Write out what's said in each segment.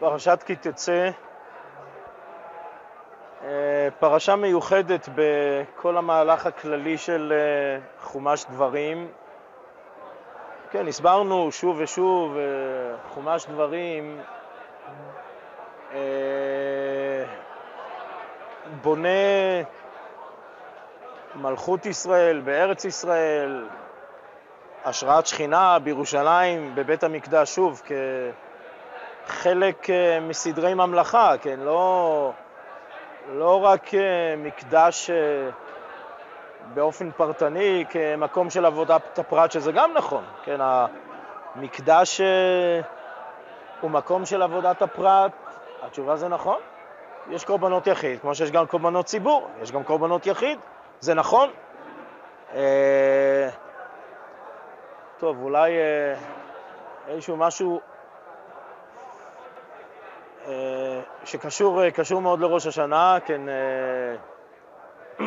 פרשת כי תצא, אה, פרשה מיוחדת בכל המהלך הכללי של אה, חומש דברים. כן, הסברנו שוב ושוב, אה, חומש דברים בונה מלכות ישראל בארץ ישראל, השראת שכינה בירושלים, בבית המקדש, שוב, כחלק אה, מסדרי ממלכה, כן, לא, לא רק אה, מקדש אה, באופן פרטני כמקום של עבודת הפרט, שזה גם נכון, כן, המקדש הוא מקום של עבודת הפרט, התשובה זה נכון, יש קורבנות יחיד, כמו שיש גם קורבנות ציבור, יש גם קורבנות יחיד, זה נכון. טוב, אולי אה, איזשהו משהו אה, שקשור אה, מאוד לראש השנה, כן, אה,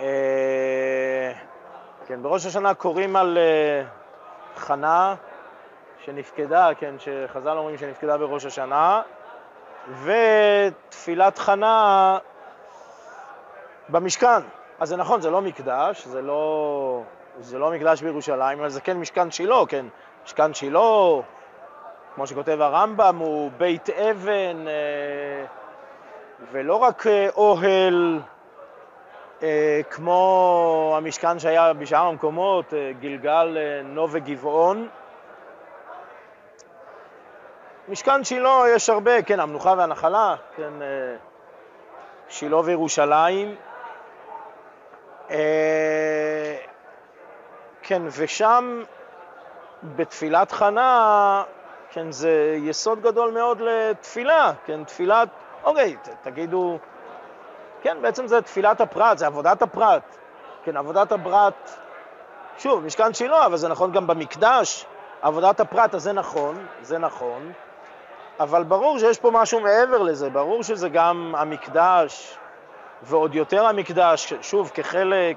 אה, כן, בראש השנה קוראים על אה, חנה שנפקדה, כן, שחז"ל אומרים שנפקדה בראש השנה, ותפילת חנה במשכן. אז זה נכון, זה לא מקדש, זה לא, זה לא מקדש בירושלים, אבל זה כן משכן שילה, כן, משכן שילה, כמו שכותב הרמב"ם, הוא בית אבן, אה, ולא רק אה, אוהל אה, כמו המשכן שהיה בשאר המקומות, גלגל, נו וגבעון. משכן שילה יש הרבה, כן, המנוחה והנחלה, כן, שילה וירושלים. כן, ושם בתפילת חנה, כן, זה יסוד גדול מאוד לתפילה, כן, תפילת, אוקיי, תגידו, כן, בעצם זה תפילת הפרט, זה עבודת הפרט, כן, עבודת הפרט, שוב, משכן שילה, אבל זה נכון גם במקדש, עבודת הפרט, אז זה נכון, זה נכון, אבל ברור שיש פה משהו מעבר לזה, ברור שזה גם המקדש, ועוד יותר המקדש, שוב, כחלק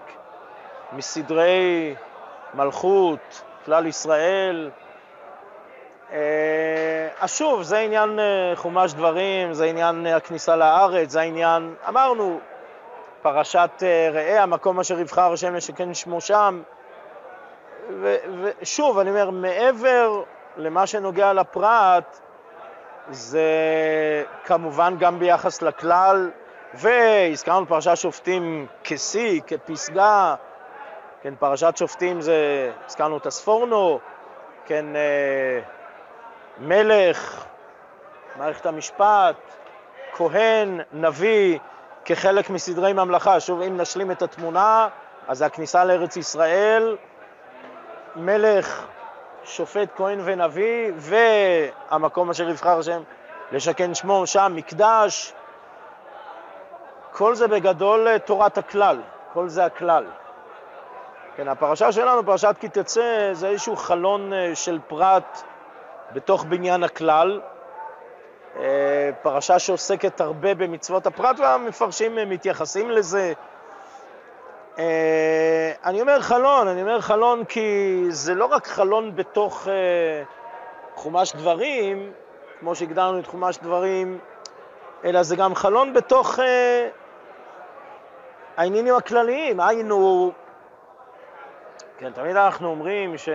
מסדרי מלכות, כלל ישראל. אה, אז שוב, זה עניין אה, חומש דברים, זה עניין הכניסה לארץ, זה העניין, אמרנו, פרשת אה, ראה, המקום אשר יבחר השם לשכן שמו שם. ושוב, אני אומר, מעבר למה שנוגע לפרט, זה כמובן גם ביחס לכלל, והזכרנו פרשת שופטים כשיא, כפסגה, כן, פרשת שופטים זה, הזכרנו את הספורנו, כן, אה, מלך, מערכת המשפט, כהן, נביא, כחלק מסדרי ממלכה. שוב, אם נשלים את התמונה, אז הכניסה לארץ ישראל, מלך, שופט, כהן ונביא, והמקום אשר יבחר השם לשכן שמו שם, מקדש, כל זה בגדול אה, תורת הכלל, כל זה הכלל. כן, הפרשה שלנו, פרשת כי תצא, זה איזשהו חלון אה, של פרט בתוך בניין הכלל. אה, פרשה שעוסקת הרבה במצוות הפרט, והמפרשים מתייחסים לזה. אני אומר חלון, אני אומר חלון כי זה לא רק חלון בתוך חומש דברים, כמו שהגדרנו את חומש דברים, אלא זה גם חלון בתוך העניינים הכלליים, היינו, כן, תמיד אנחנו אומרים ש...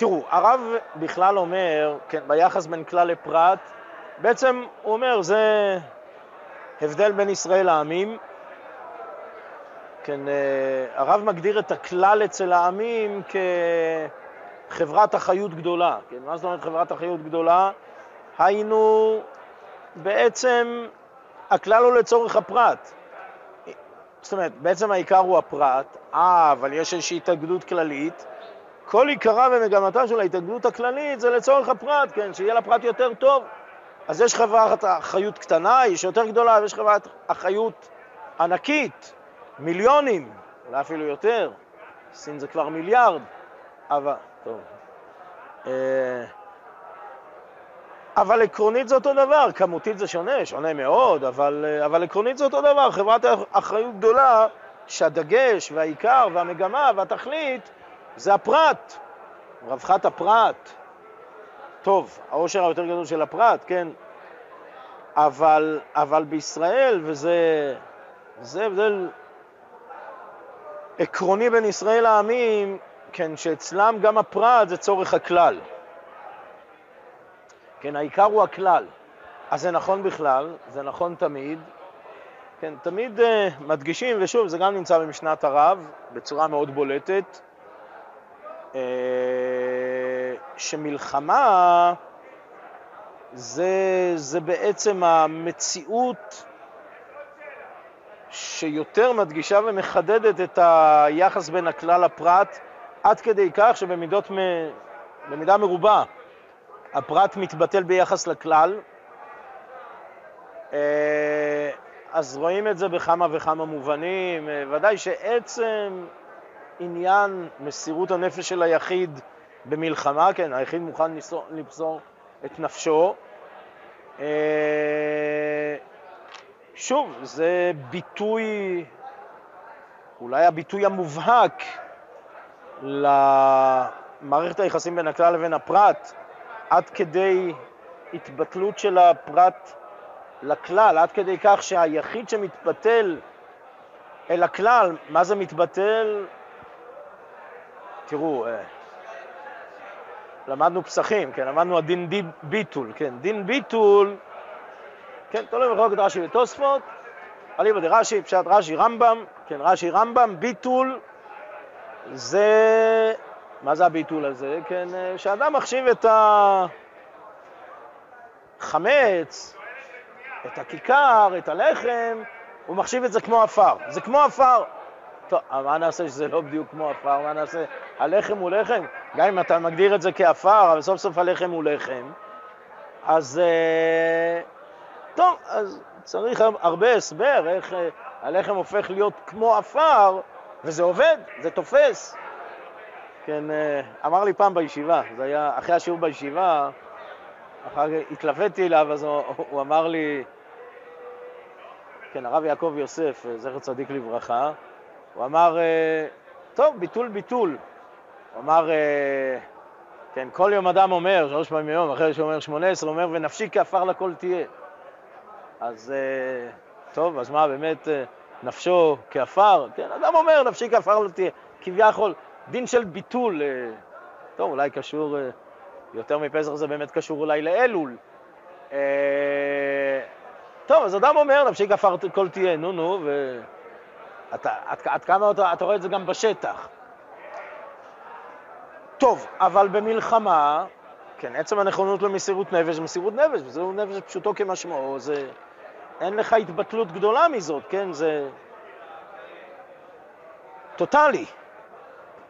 תראו, הרב בכלל אומר, כן, ביחס בין כלל לפרט, בעצם הוא אומר, זה הבדל בין ישראל לעמים. כן, אה, הרב מגדיר את הכלל אצל העמים כחברת אחריות גדולה. כן, מה זאת אומרת חברת אחריות גדולה? היינו בעצם הכלל הוא לצורך הפרט. זאת אומרת, בעצם העיקר הוא הפרט, אה, אבל יש איזושהי התאגדות כללית. כל עיקרה ומגמתה של ההתאגדות הכללית זה לצורך הפרט, כן, שיהיה לפרט יותר טוב. אז יש חברת אחריות קטנה, יש יותר גדולה, ויש חברת אחריות ענקית, מיליונים, אולי אפילו יותר. סין זה כבר מיליארד, אבל, טוב. אה, אבל עקרונית זה אותו דבר, כמותית זה שונה, שונה מאוד, אבל, אבל עקרונית זה אותו דבר, חברת אחריות גדולה שהדגש והעיקר והמגמה והתכלית זה הפרט, רווחת הפרט, טוב, העושר היותר גדול של הפרט, כן, אבל, אבל בישראל, וזה זה הבדל עקרוני בין ישראל לעמים, כן, שאצלם גם הפרט זה צורך הכלל. כן, העיקר הוא הכלל. אז זה נכון בכלל, זה נכון תמיד. כן, תמיד uh, מדגישים, ושוב, זה גם נמצא במשנת הרב בצורה מאוד בולטת, uh, שמלחמה זה, זה בעצם המציאות שיותר מדגישה ומחדדת את היחס בין הכלל לפרט, עד כדי כך שבמידות, במידה מרובה, הפרט מתבטל ביחס לכלל. אה, אז רואים את זה בכמה וכמה מובנים. אה, ודאי שעצם עניין מסירות הנפש של היחיד במלחמה, כן, היחיד מוכן למסור את נפשו. אה, שוב, זה ביטוי, אולי הביטוי המובהק למערכת היחסים בין הכלל לבין הפרט, עד כדי התבטלות של הפרט לכלל, עד כדי כך שהיחיד שמתבטל אל הכלל, מה זה מתבטל? תראו, אה, למדנו פסחים, כן, למדנו הדין ביטול, כן, דין ביטול כן, תלוי מחלוקת רש"י ותוספות, אליבא דרש"י, פשט רש"י רמב"ם, כן, רש"י רמב"ם, ביטול זה, מה זה הביטול הזה? כן, שאדם מחשיב את החמץ, את הכיכר, את הלחם, הוא מחשיב את זה כמו עפר. זה כמו עפר. טוב, מה נעשה שזה לא בדיוק כמו עפר? מה נעשה? הלחם הוא לחם? גם אם אתה מגדיר את זה כעפר, אבל סוף סוף הלחם הוא לחם, אז... Uh, טוב, אז צריך הרבה הסבר איך אה, הלחם הופך להיות כמו עפר, וזה עובד, זה תופס. כן, אה, אמר לי פעם בישיבה, זה היה אחרי השיעור בישיבה, אחר כך התלוויתי אליו, אז הוא, הוא אמר לי, כן, הרב יעקב יוסף, אה, זכר צדיק לברכה, הוא אמר, טוב, ביטול ביטול. הוא אמר, כן, כל יום אדם אומר, שלוש פעמים ביום, אחרי אומר שמונה עשרה, אומר, ונפשי כעפר לכל תהיה. אז אה, טוב, אז מה, באמת אה, נפשו כעפר? כן, אדם אומר, נפשי כעפר לא תהיה. כביכול, דין של ביטול, אה, טוב, אולי קשור, יותר מפסח זה באמת קשור אולי לאלול. טוב, אז אדם אומר, נפשי כעפר כל תהיה, נו נו, ואתה, עד, עד כמה אתה, אתה רואה את זה גם בשטח. טוב, אבל במלחמה, כן, עצם הנכונות למסירות נפש מסירות נפש, מסירות נפש פשוטו כמשמעו, זה... אין לך התבטלות גדולה מזאת, כן? זה טוטאלי.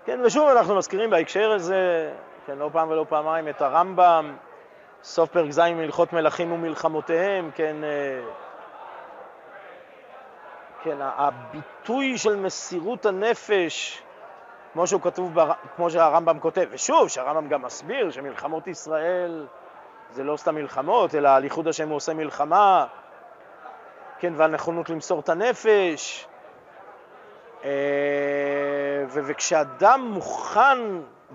כן, ושוב אנחנו מזכירים בהקשר הזה, כן, לא פעם ולא פעמיים, את הרמב"ם, סוף פרק ז' מהלכות מלכים ומלחמותיהם, כן, אה, כן, הביטוי של מסירות הנפש, כמו שהוא כתוב, כמו שהרמב"ם כותב, ושוב, שהרמב"ם גם מסביר שמלחמות ישראל זה לא סתם מלחמות, אלא על ייחוד השם הוא עושה מלחמה, כן, והנכונות למסור את הנפש. אה, וכשאדם מוכן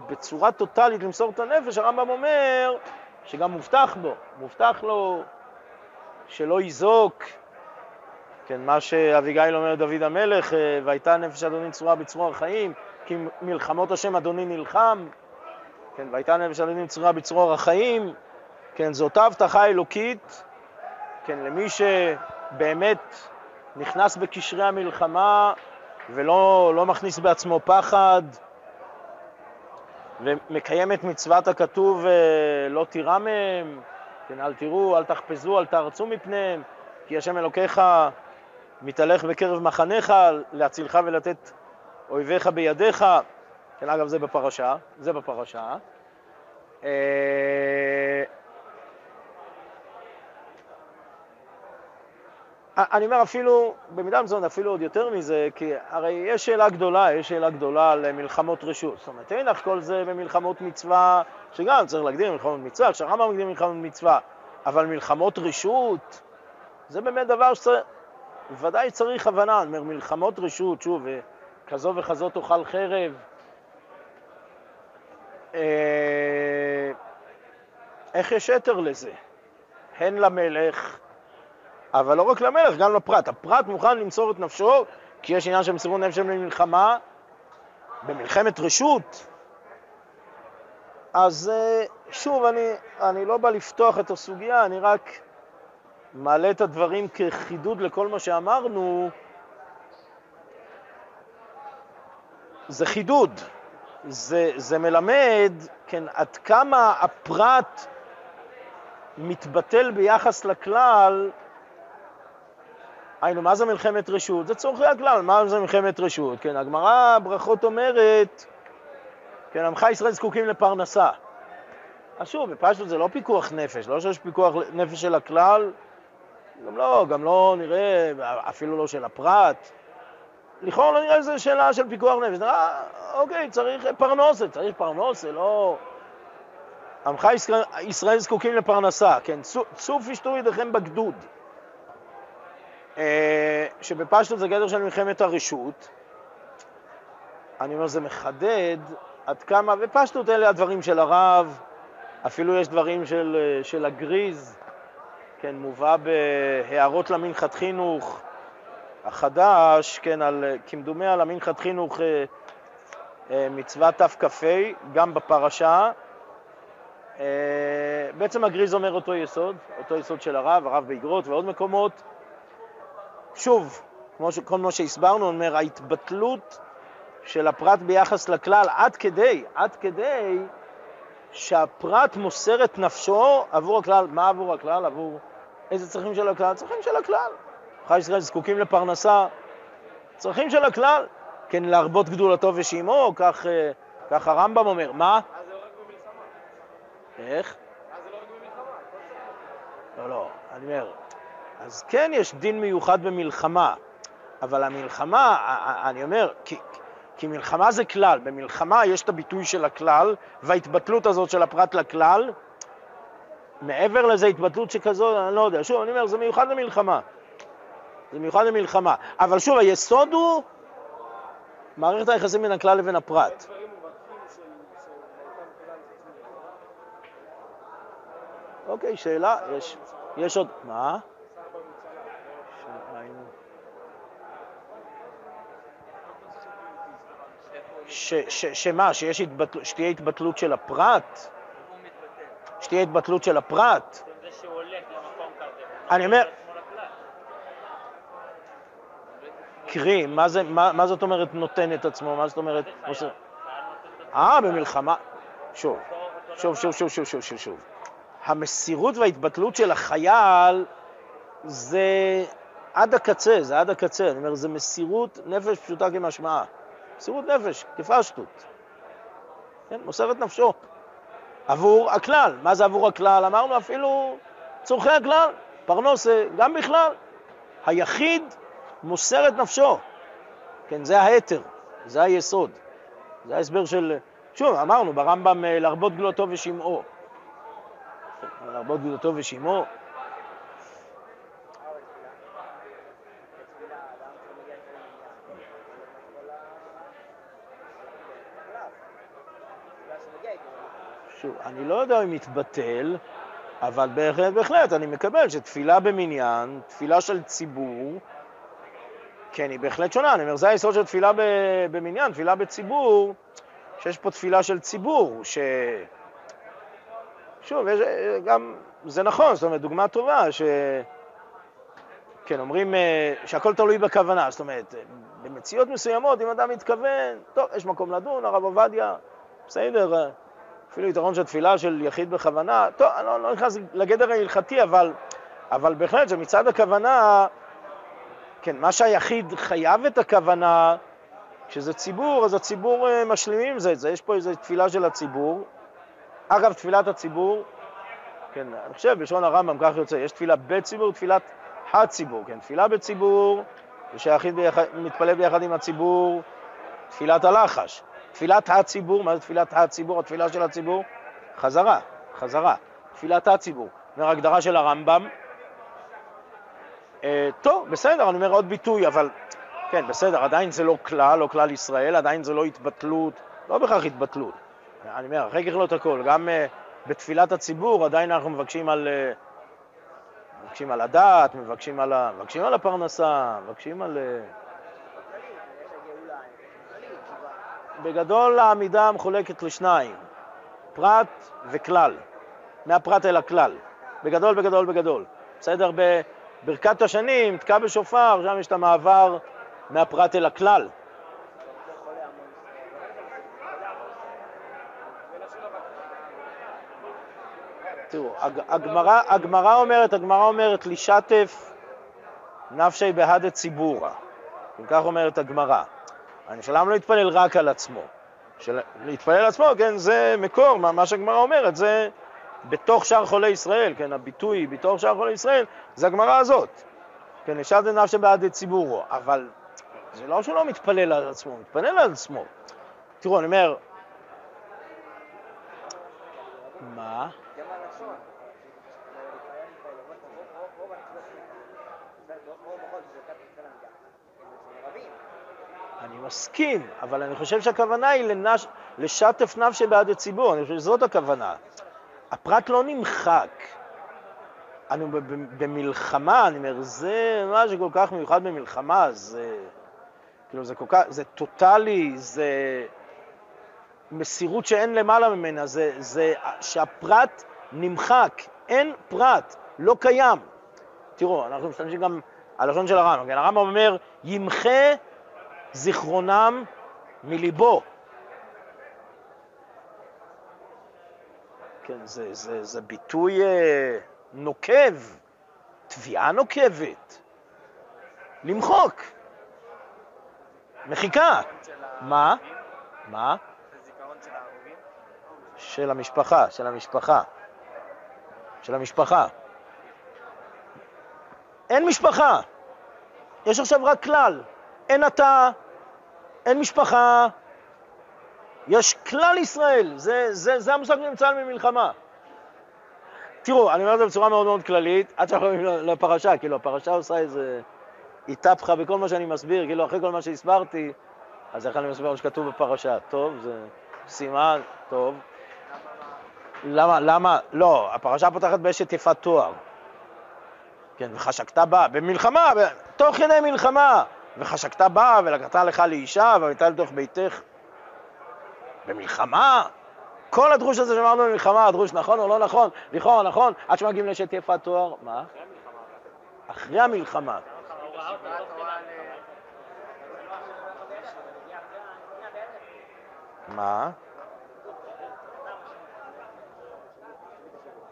בצורה טוטאלית למסור את הנפש, הרמב"ם אומר שגם מובטח בו, מובטח לו שלא יזעוק, כן, מה שאביגיל אומר דוד המלך, אה, והייתה נפש אדוני צרורה בצרור החיים, כי מלחמות השם אדוני נלחם, כן, והייתה נפש אדוני צרורה בצרור החיים, כן, זאת הבטחה אלוקית, כן, למי ש... באמת נכנס בקשרי המלחמה ולא לא מכניס בעצמו פחד ומקיים את מצוות הכתוב אה, לא תירא מהם, כן, אל תראו, אל תחפזו, אל תארצו מפניהם, כי השם אלוקיך מתהלך בקרב מחניך להצילך ולתת אויביך בידיך. כן, אגב, זה בפרשה, זה בפרשה. אה, אני אומר אפילו, במידה מסוימת אפילו עוד יותר מזה, כי הרי יש שאלה גדולה, יש שאלה גדולה על מלחמות רשות. זאת אומרת, אין לך כל זה במלחמות מצווה, שגם צריך להגדיר מלחמות מצווה, כשהרמב"ם מגדיר מלחמות מצווה, אבל מלחמות רשות, זה באמת דבר שוודאי צריך הבנה. אני אומר, מלחמות רשות, שוב, כזו וכזו תאכל חרב. אה, איך יש יתר לזה? הן למלך, אבל לא רק למלך, גם לפרט. הפרט מוכן למסור את נפשו, כי יש עניין של מסירות נפש במלחמה, במלחמת רשות. אז אה, שוב, אני, אני לא בא לפתוח את הסוגיה, אני רק מעלה את הדברים כחידוד לכל מה שאמרנו. זה חידוד, זה, זה מלמד, כן, עד כמה הפרט מתבטל ביחס לכלל, היינו, מה זה מלחמת רשות? זה צורכי הכלל, מה זה מלחמת רשות? כן, הגמרא ברכות אומרת, כן, עמך ישראל זקוקים לפרנסה. אז שוב, בפשטות זה לא פיקוח נפש, לא שיש פיקוח נפש של הכלל, גם לא, גם לא נראה, אפילו לא של הפרט. לכאורה לא נראה שזו שאלה של פיקוח נפש. נראה, אוקיי, צריך פרנסה, צריך פרנסה, לא... עמך ישראל, ישראל זקוקים לפרנסה, כן, צוף ישתו ידיכם בגדוד. אה, שבפשטות זה גדר של מלחמת הרשות. אני אומר, זה מחדד עד כמה, ופשטות אלה הדברים של הרב, אפילו יש דברים של, אה, של הגריז, כן, מובא בהערות למנחת חינוך החדש, כן, על, כמדומה על המנחת חינוך אה, מצוות תכ"ה, גם בפרשה. בעצם הגריז אומר אותו יסוד, אותו יסוד של הרב, הרב באגרות ועוד מקומות. שוב, כמו ש... כל מה שהסברנו, אומר, ההתבטלות של הפרט ביחס לכלל עד כדי, עד כדי שהפרט מוסר את נפשו עבור הכלל. מה עבור הכלל? עבור איזה צרכים של הכלל? צרכים של הכלל. חי ישראל זקוקים לפרנסה, צרכים של הכלל. כן, להרבות גדולתו ושמעו, כך, אה, כך הרמב"ם אומר. מה? אז זה לא רק במלחמה. איך? אז זה לא רק במלחמה. לא, לא, אני אומר, אז כן יש דין מיוחד במלחמה, אבל המלחמה, אני אומר, כי, כי מלחמה זה כלל, במלחמה יש את הביטוי של הכלל, וההתבטלות הזאת של הפרט לכלל, מעבר לזה התבטלות שכזו, אני לא יודע, שוב, אני אומר, זה מיוחד למלחמה. זה מיוחד למלחמה. אבל שוב, היסוד הוא מערכת היחסים בין הכלל לבין הפרט. אוקיי, שאלה, יש, יש עוד, מה? שמה, שיש התבטל, שתהיה התבטלות של הפרט? שתהיה התבטלות של הפרט? אני אומר... קרי, מה, זה, מה, מה זאת אומרת נותן את עצמו? מה זאת אומרת... אה, במלחמה. שוב, שוב, שוב, שוב, שוב, שוב, שוב, שוב. המסירות וההתבטלות של החייל זה עד הקצה, זה עד הקצה. אני אומר, זה מסירות נפש פשוטה כמשמעה. מסירות נפש, כפשטות. כן, מוסר את נפשו. עבור הכלל. מה זה עבור הכלל? אמרנו אפילו צורכי הכלל, פרנוסה, גם בכלל. היחיד מוסר את נפשו. כן, זה ההתר, זה היסוד. זה ההסבר של... שוב, אמרנו ברמב"ם להרבות גדולתו ושמעו. להרבות גדולתו ושמעו. שוב, אני לא יודע אם מתבטל, אבל בהחלט, בהחלט, אני מקבל שתפילה במניין, תפילה של ציבור, כן, היא בהחלט שונה. אני אומר, זה היסוד של תפילה במניין, תפילה בציבור, שיש פה תפילה של ציבור, ש... שוב, יש, גם, זה נכון, זאת אומרת, דוגמה טובה, ש... כן, אומרים אה, שהכל תלוי בכוונה, זאת אומרת, במציאות מסוימות, אם אדם מתכוון, טוב, יש מקום לדון, הרב עובדיה, בסדר, אפילו יתרון של תפילה של יחיד בכוונה, טוב, אני לא, לא נכנס לגדר ההלכתי, אבל, אבל בהחלט שמצד הכוונה, כן, מה שהיחיד חייב את הכוונה, כשזה ציבור, אז הציבור אה, משלימים זה, זה, יש פה איזו תפילה של הציבור. אגב, תפילת הציבור, כן, אני חושב, בלשון הרמב"ם כך יוצא, יש תפילה בציבור, תפילת הציבור, כן, תפילה בציבור, ושהיחיד ביחד, מתפלל ביחד עם הציבור, תפילת הלחש. תפילת הציבור, מה זה תפילת הציבור? התפילה של הציבור? חזרה, חזרה. תפילת הציבור. אומר הגדרה של הרמב"ם. אה, טוב, בסדר, אני אומר עוד ביטוי, אבל כן, בסדר, עדיין זה לא כלל, לא כלל ישראל, עדיין זה לא התבטלות, לא בהכרח התבטלות. אני אומר, אחרי ככלות הכל, גם, אה, בתפילת הציבור עדיין אנחנו מבקשים על, אה, מבקשים על הדת, מבקשים על, ה, מבקשים על הפרנסה, מבקשים על... אה, בגדול העמידה מחולקת לשניים, פרט וכלל, מהפרט אל הכלל, בגדול, בגדול, בגדול. בסדר? בברכת השנים, תקע בשופר, שם יש את המעבר מהפרט אל הכלל. תראו, הגמרא, אומרת, הגמרא אומרת, לשתף נפשי בהדה ציבורה. אם כך אומרת הגמרא. שלם לא להתפלל רק על עצמו. של... להתפלל על עצמו, כן, זה מקור, מה, מה שהגמרא אומרת, זה בתוך שאר חולי ישראל, כן, הביטוי בתוך שאר חולי ישראל, זה הגמרא הזאת. כן, לשתף נפשי בהדה ציבורו. אבל זה לא שהוא לא מתפלל על עצמו, הוא מתפלל על עצמו. תראו, אני אומר... מה? אני מסכים, אבל אני חושב שהכוונה היא לנש... לשטף נפשי בעד הציבור, אני חושב שזאת הכוונה. הפרט לא נמחק. אנו במלחמה, אני אומר, זה מה שכל כך מיוחד במלחמה, זה... כאילו, זה כל כך, זה טוטאלי, זה מסירות שאין למעלה ממנה, זה, זה שהפרט נמחק, אין פרט, לא קיים. תראו, אנחנו משתמשים גם הלשון של הרמב"ם, כן, הרמב"ם אומר, ימחה זיכרונם מליבו. כן, זה, זה, זה ביטוי אה, נוקב, תביעה נוקבת, למחוק, מחיקה. מה? מה? של המשפחה, של המשפחה. של המשפחה. אין משפחה. יש עכשיו רק כלל. אין אתה, אין משפחה, יש כלל ישראל, זה, זה, זה המושג שנמצא ממלחמה. תראו, אני אומר את זה בצורה מאוד מאוד כללית, עד שאנחנו עולים לפרשה, כאילו הפרשה עושה איזה התהפכה בכל מה שאני מסביר, כאילו אחרי כל מה שהסברתי, אז איך אני מסביר מה שכתוב בפרשה? טוב, זה סימן, טוב. למה, למה, לא, הפרשה פותחת באשת יפת תואר. כן, וחשקת בה, במלחמה, תוך כדי מלחמה, וחשקת בה ולקחת לך לאישה והייתה לתוך ביתך. במלחמה? כל הדרוש הזה שאמרנו במלחמה, הדרוש נכון או לא נכון, לכאורה נכון, עד שמגיעים לאשת יפת תואר, מה? אחרי המלחמה. מה?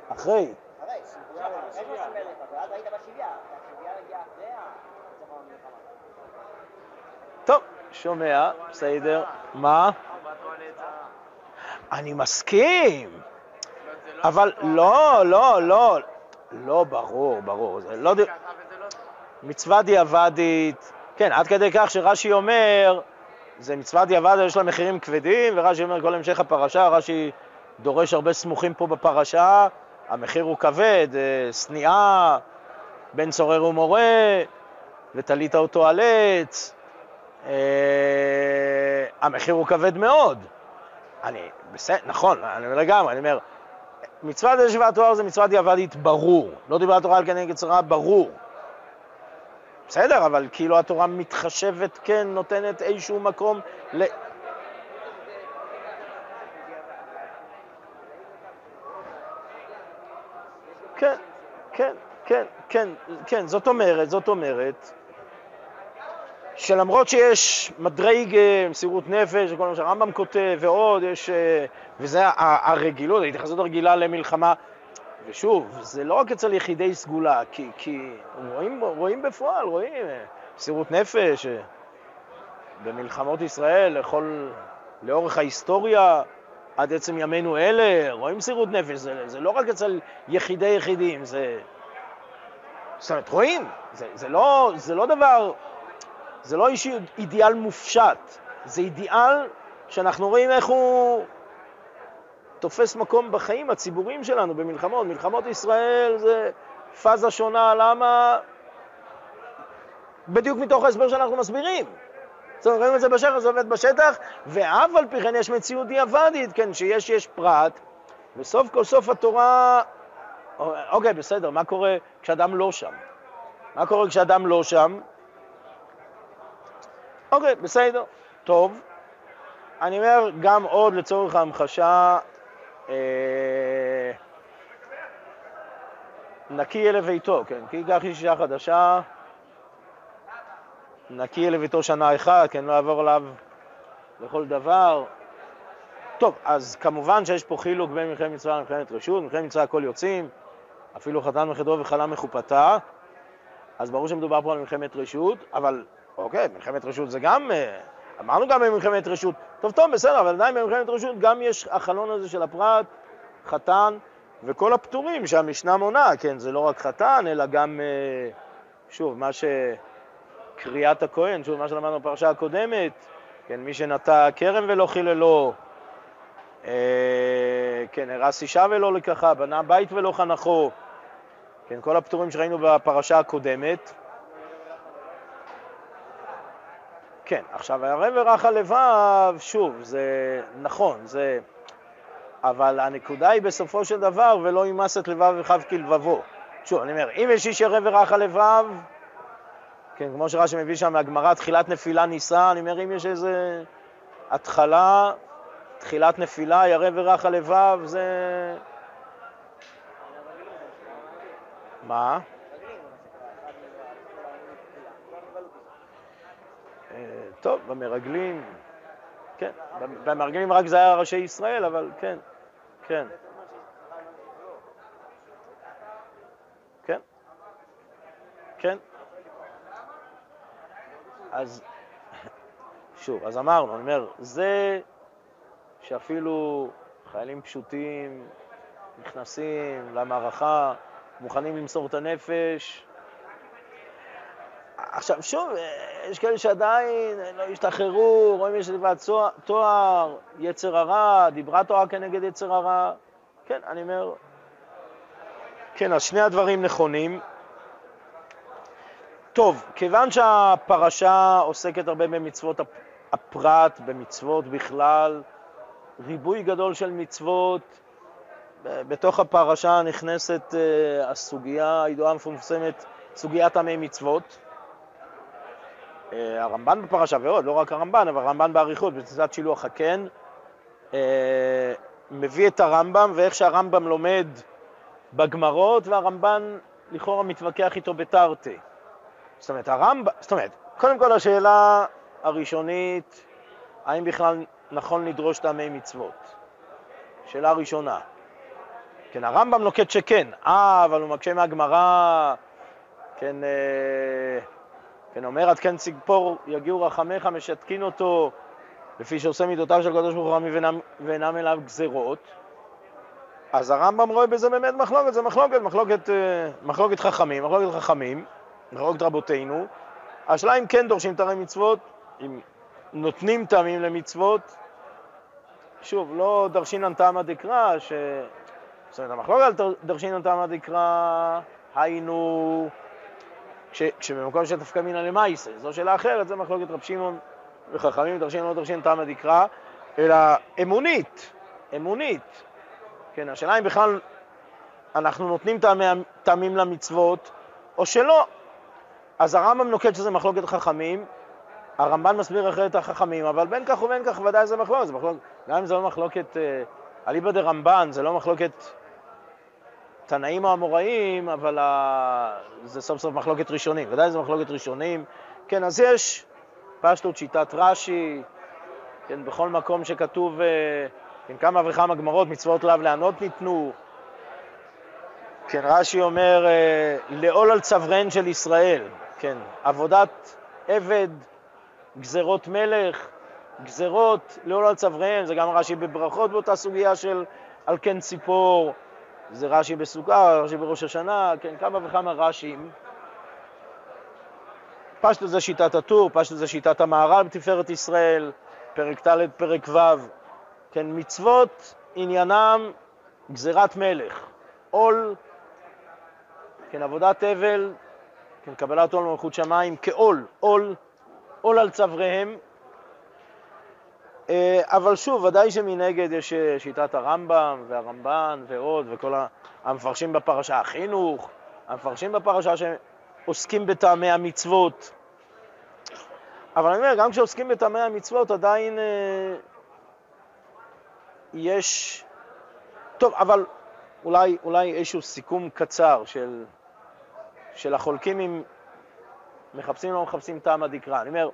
אחרי. טוב, שומע, בסדר. מה? אני מסכים. אבל לא, לא, לא, לא, ברור, ברור. זה לא... מצווה דיעבדית, כן, עד כדי כך שרש"י אומר, זה מצווה דיעבדית, יש לה מחירים כבדים, ורש"י אומר כל המשך הפרשה, רש"י דורש הרבה סמוכים פה בפרשה, המחיר הוא כבד, אה, שניאה, בן צורר ומורה, ותלית אותו על עץ, אה, המחיר הוא כבד מאוד. אני, בסדר, נכון, אני אומר לגמרי, אני אומר, מצוות ישיבת תואר זה מצוות דיעבדית ברור. לא דיברה התורה על כנגד צרה, ברור. בסדר, אבל כאילו התורה מתחשבת, כן, נותנת איזשהו מקום ל... כן, כן, כן, כן, כן, זאת אומרת, זאת אומרת, שלמרות שיש מדרג מסירות נפש, וכל מה שהרמב"ם כותב, ועוד, יש, אה, וזה הרגילות, ההתייחסות הרגילה למלחמה, ושוב, זה לא רק אצל יחידי סגולה, כי, כי רואים, רואים בפועל, רואים אה, מסירות נפש אה, במלחמות ישראל, לכל, לאורך ההיסטוריה, עד עצם ימינו אלה, רואים מסירות נפש, זה, זה לא רק אצל יחידי יחידים, זה... זאת אומרת, רואים, זה, זה, לא, זה לא דבר זה לא אישי אידיאל מופשט, זה אידיאל שאנחנו רואים איך הוא תופס מקום בחיים הציבוריים שלנו במלחמות. מלחמות ישראל זה פאזה שונה, למה? בדיוק מתוך ההסבר שאנחנו מסבירים. זאת אומרת, רואים את זה בשטח, זה עובד בשטח, ואף על פי כן יש מציאות דיעבדית, כן, שיש יש פרט וסוף כל סוף התורה, אוקיי, בסדר, מה קורה כשאדם לא שם? מה קורה כשאדם לא שם? אוקיי, בסדר, טוב. אני אומר, גם עוד לצורך ההמחשה, אה, נקי יהיה לביתו, כן, כי ייקח איש אישה חדשה, נקי יהיה לביתו שנה אחת, כן, לא יעבור עליו לכל דבר. טוב, אז כמובן שיש פה חילוק בין מלחמת מצווה למלחמת רשות, מלחמת מצווה הכל יוצאים, אפילו חתן מחדרו וחלה מחופתה, אז ברור שמדובר פה על מלחמת רשות, אבל אוקיי, מלחמת רשות זה גם, אה, אמרנו גם במלחמת רשות, טוב טוב בסדר, אבל עדיין במלחמת רשות גם יש החלון הזה של הפרט, חתן וכל הפטורים שהמשנה מונה, כן, זה לא רק חתן, אלא גם, אה, שוב, מה ש... קריאת הכהן, שוב, מה שלמדנו בפרשה הקודמת, כן, מי שנטע כרם ולא חיללו, אה, כן, הרס אישה ולא לקחה, בנה בית ולא חנכו, כן, כל הפטורים שראינו בפרשה הקודמת. כן, עכשיו, הרב ורח הלבב, שוב, זה נכון, זה... אבל הנקודה היא בסופו של דבר, ולא ימס את לבב וחב כלבבו. שוב, אני אומר, אם יש איש ערב ורח הלבב, כן, כמו שרש"י מביא שם מהגמרא, תחילת נפילה נישא, אני אומר, אם יש איזה התחלה, תחילת נפילה, ירא ורך הלבב, זה... מה? טוב, במרגלים, כן, במרגלים רק זה היה ראשי ישראל, אבל כן, כן. כן, כן. אז שוב, אז אמרנו, אני אומר, זה שאפילו חיילים פשוטים נכנסים למערכה, מוכנים למסור את הנפש. עכשיו, שוב, יש כאלה שעדיין לא השתחררו, רואים יש לבד תואר, יצר הרע, דיברה תואר כנגד יצר הרע. כן, אני אומר, כן, אז שני הדברים נכונים. טוב, כיוון שהפרשה עוסקת הרבה במצוות הפרט, במצוות בכלל, ריבוי גדול של מצוות, בתוך הפרשה נכנסת uh, הסוגיה הידועה המפורסמת, סוגיית עמי מצוות. Uh, הרמב"ן בפרשה ועוד, לא רק הרמב"ן, אבל הרמב"ן באריכות, בתצאת שילוח הקן, uh, מביא את הרמב"ם ואיך שהרמב"ם לומד בגמרות, והרמב"ן לכאורה מתווכח איתו בתרתי. זאת אומרת, הרמב"ם, זאת אומרת, קודם כל השאלה הראשונית, האם בכלל נכון לדרוש טעמי מצוות? שאלה ראשונה. כן, הרמב"ם נוקט שכן, אה, אבל הוא מקשה מהגמרא, כן, אה, כן, אומר עד כן ציפור יגיעו רחמך, משתקין אותו, לפי שעושה מידותיו של הקדוש ברוך הוא ואינם אליו גזרות. אז הרמב"ם רואה בזה באמת מחלוקת, זה מחלוקת, מחלוקת, אה, מחלוקת חכמים, מחלוקת חכמים. מחלוקת רבותינו. השאלה אם כן דורשים תרי מצוות, אם נותנים טעמים למצוות. שוב, לא דרשינן טעמא דקרא, ש... זאת אומרת, המחלוקת על דרשינן טעמא דקרא, היינו, כש... כשבמקום של תפקא מינא למייסה, זו שאלה אחרת, זה מחלוקת רב שמעון וחכמים דרשינן לא דרשינן טעמא דקרא, אלא אמונית, אמונית. כן, השאלה אם בכלל אנחנו נותנים טעמים למצוות או שלא. אז הרמב"ם נוקט שזה מחלוקת חכמים, הרמב"ן מסביר אחרת החכמים, אבל בין כך ובין כך ודאי זה מחלוקת, זה מחלוקת, גם אם זה לא מחלוקת אה, אליבא דה רמב"ן, זה לא מחלוקת תנאים או אבל ה... זה סוף סוף מחלוקת ראשונים, ודאי זה מחלוקת ראשונים. כן, אז יש פשטות שיטת רש"י, כן, בכל מקום שכתוב, כן, כמה וכמה גמרות, מצוות לאו לענות ניתנו, כן, רש"י אומר, אה, לעול על צוורן של ישראל, כן, עבודת עבד, גזרות מלך, גזרות לעול על צוואריהם, זה גם רש"י בברכות באותה סוגיה של על כן ציפור, זה רש"י בסוכה, רש"י בראש השנה, כן, כמה וכמה רש"ים. פשטו זה שיטת הטור, פשטו זה שיטת המהר"ל בתפארת ישראל, פרק ד', פרק ו', כן, מצוות עניינם גזירת מלך, עול, כן, עבודת אבל, כן, קבלת עול מלכות שמיים כעול, עול, עול על צוואריהם. אה, אבל שוב, ודאי שמנגד יש אה, שיטת הרמב"ם והרמב"ן ועוד, וכל המפרשים בפרשה, החינוך, המפרשים בפרשה שעוסקים בטעמי המצוות. אבל אני אומר, גם כשעוסקים בטעמי המצוות עדיין אה, יש... טוב, אבל אולי, אולי איזשהו סיכום קצר של, של החולקים אם מחפשים או לא מחפשים טעם הדקרא. אני אומר,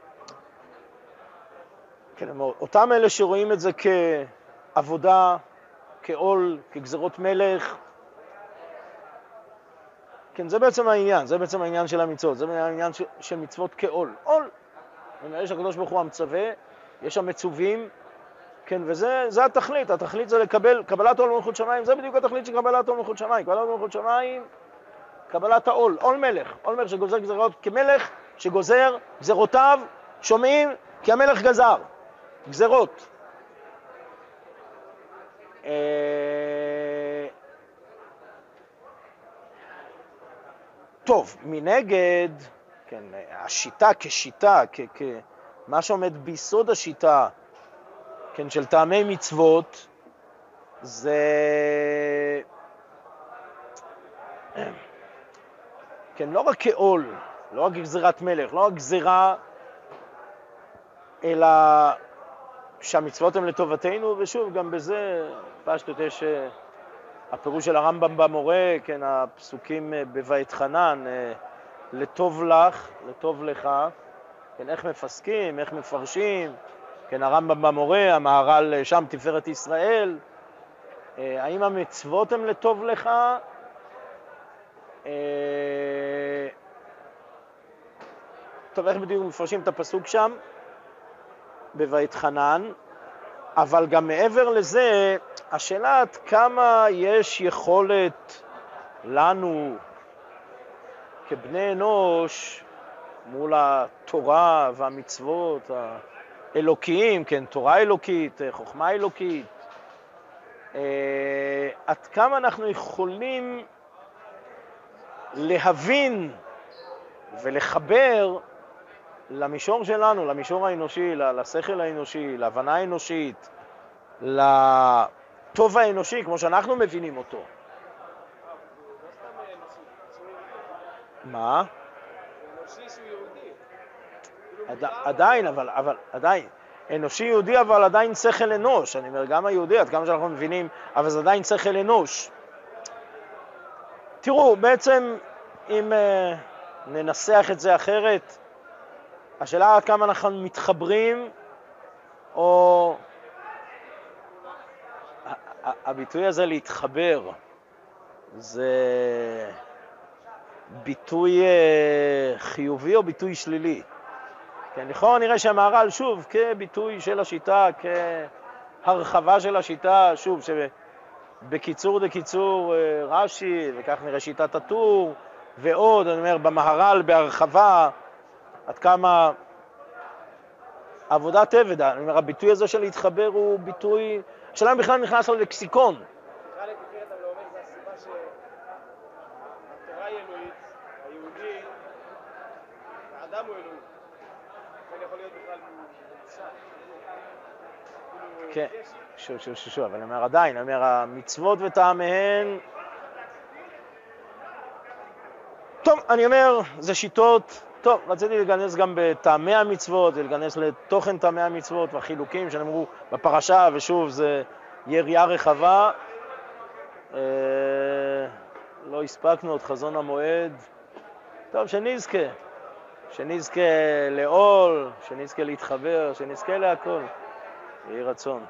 כן, אותם אלה שרואים את זה כעבודה, כעול, כגזרות מלך, כן, זה בעצם העניין, זה בעצם העניין של המצוות, זה העניין של מצוות כעול. עול, יש הקדוש ברוך הוא המצווה, יש המצווים, כן, וזה התכלית, התכלית זה לקבל, קבלת עול מלכות שמיים, זה בדיוק התכלית של קבלת עול מלכות שמיים. קבלת עול מלכות שמיים, קבלת העול, עול מלך, עול מלך שגוזר גזרות כמלך שגוזר גזרותיו, שומעים? כי המלך גזר, גזרות. אה, טוב, מנגד, כן, השיטה כשיטה, כמה שעומד ביסוד השיטה, כן, של טעמי מצוות, זה... כן, לא רק כעול, לא רק גזירת מלך, לא רק גזירה, אלא שהמצוות הן לטובתנו, ושוב, גם בזה פשטות יש אה, הפירוש של הרמב"ם במורה, כן, הפסוקים אה, בבית חנן, אה, לטוב לך, לטוב לך, כן, איך מפסקים, איך מפרשים, כן, הרמב"ם במורה, המהר"ל שם, תפארת ישראל, האם המצוות הן לטוב לך? טוב, איך בדיוק מפרשים את הפסוק שם? בבית חנן, אבל גם מעבר לזה, השאלה עד כמה יש יכולת לנו כבני אנוש מול התורה והמצוות האלוקיים, כן, תורה אלוקית, חוכמה אלוקית, אה, עד כמה אנחנו יכולים להבין ולחבר למישור שלנו, למישור האנושי, לשכל האנושי, להבנה האנושית, לטוב האנושי, כמו שאנחנו מבינים אותו. מה? עדיין, אבל, אבל עדיין. אנושי יהודי, אבל עדיין שכל אנוש. אני אומר, גם היהודי, עד כמה שאנחנו מבינים, אבל זה עדיין שכל אנוש. תראו, בעצם, אם uh, ננסח את זה אחרת, השאלה עד כמה אנחנו מתחברים, או... הביטוי הזה להתחבר, זה ביטוי אה, חיובי או ביטוי שלילי? כן, לכאורה נראה שהמהר"ל, שוב, כביטוי של השיטה, כהרחבה של השיטה, שוב, שבקיצור דקיצור אה, רש"י, וכך נראה שיטת הטור, ועוד, אני אומר, במהר"ל בהרחבה, עד כמה עבודת עבד, אני אומר, הביטוי הזה של להתחבר הוא ביטוי, השאלה אם בכלל נכנס ללקסיקון. כן, שוב, שוב, שוב, שוב, אבל אני אומר עדיין, אני אומר, המצוות וטעמיהן... טוב, אני אומר, זה שיטות טוב, רציתי להיכנס גם בטעמי המצוות ולהיכנס לתוכן טעמי המצוות והחילוקים שנאמרו בפרשה, ושוב, זה יריעה רחבה. אה, לא הספקנו את חזון המועד. טוב, שנזכה. שנזכה לעול, שנזכה להתחבר, שנזכה להכל. יהי רצון.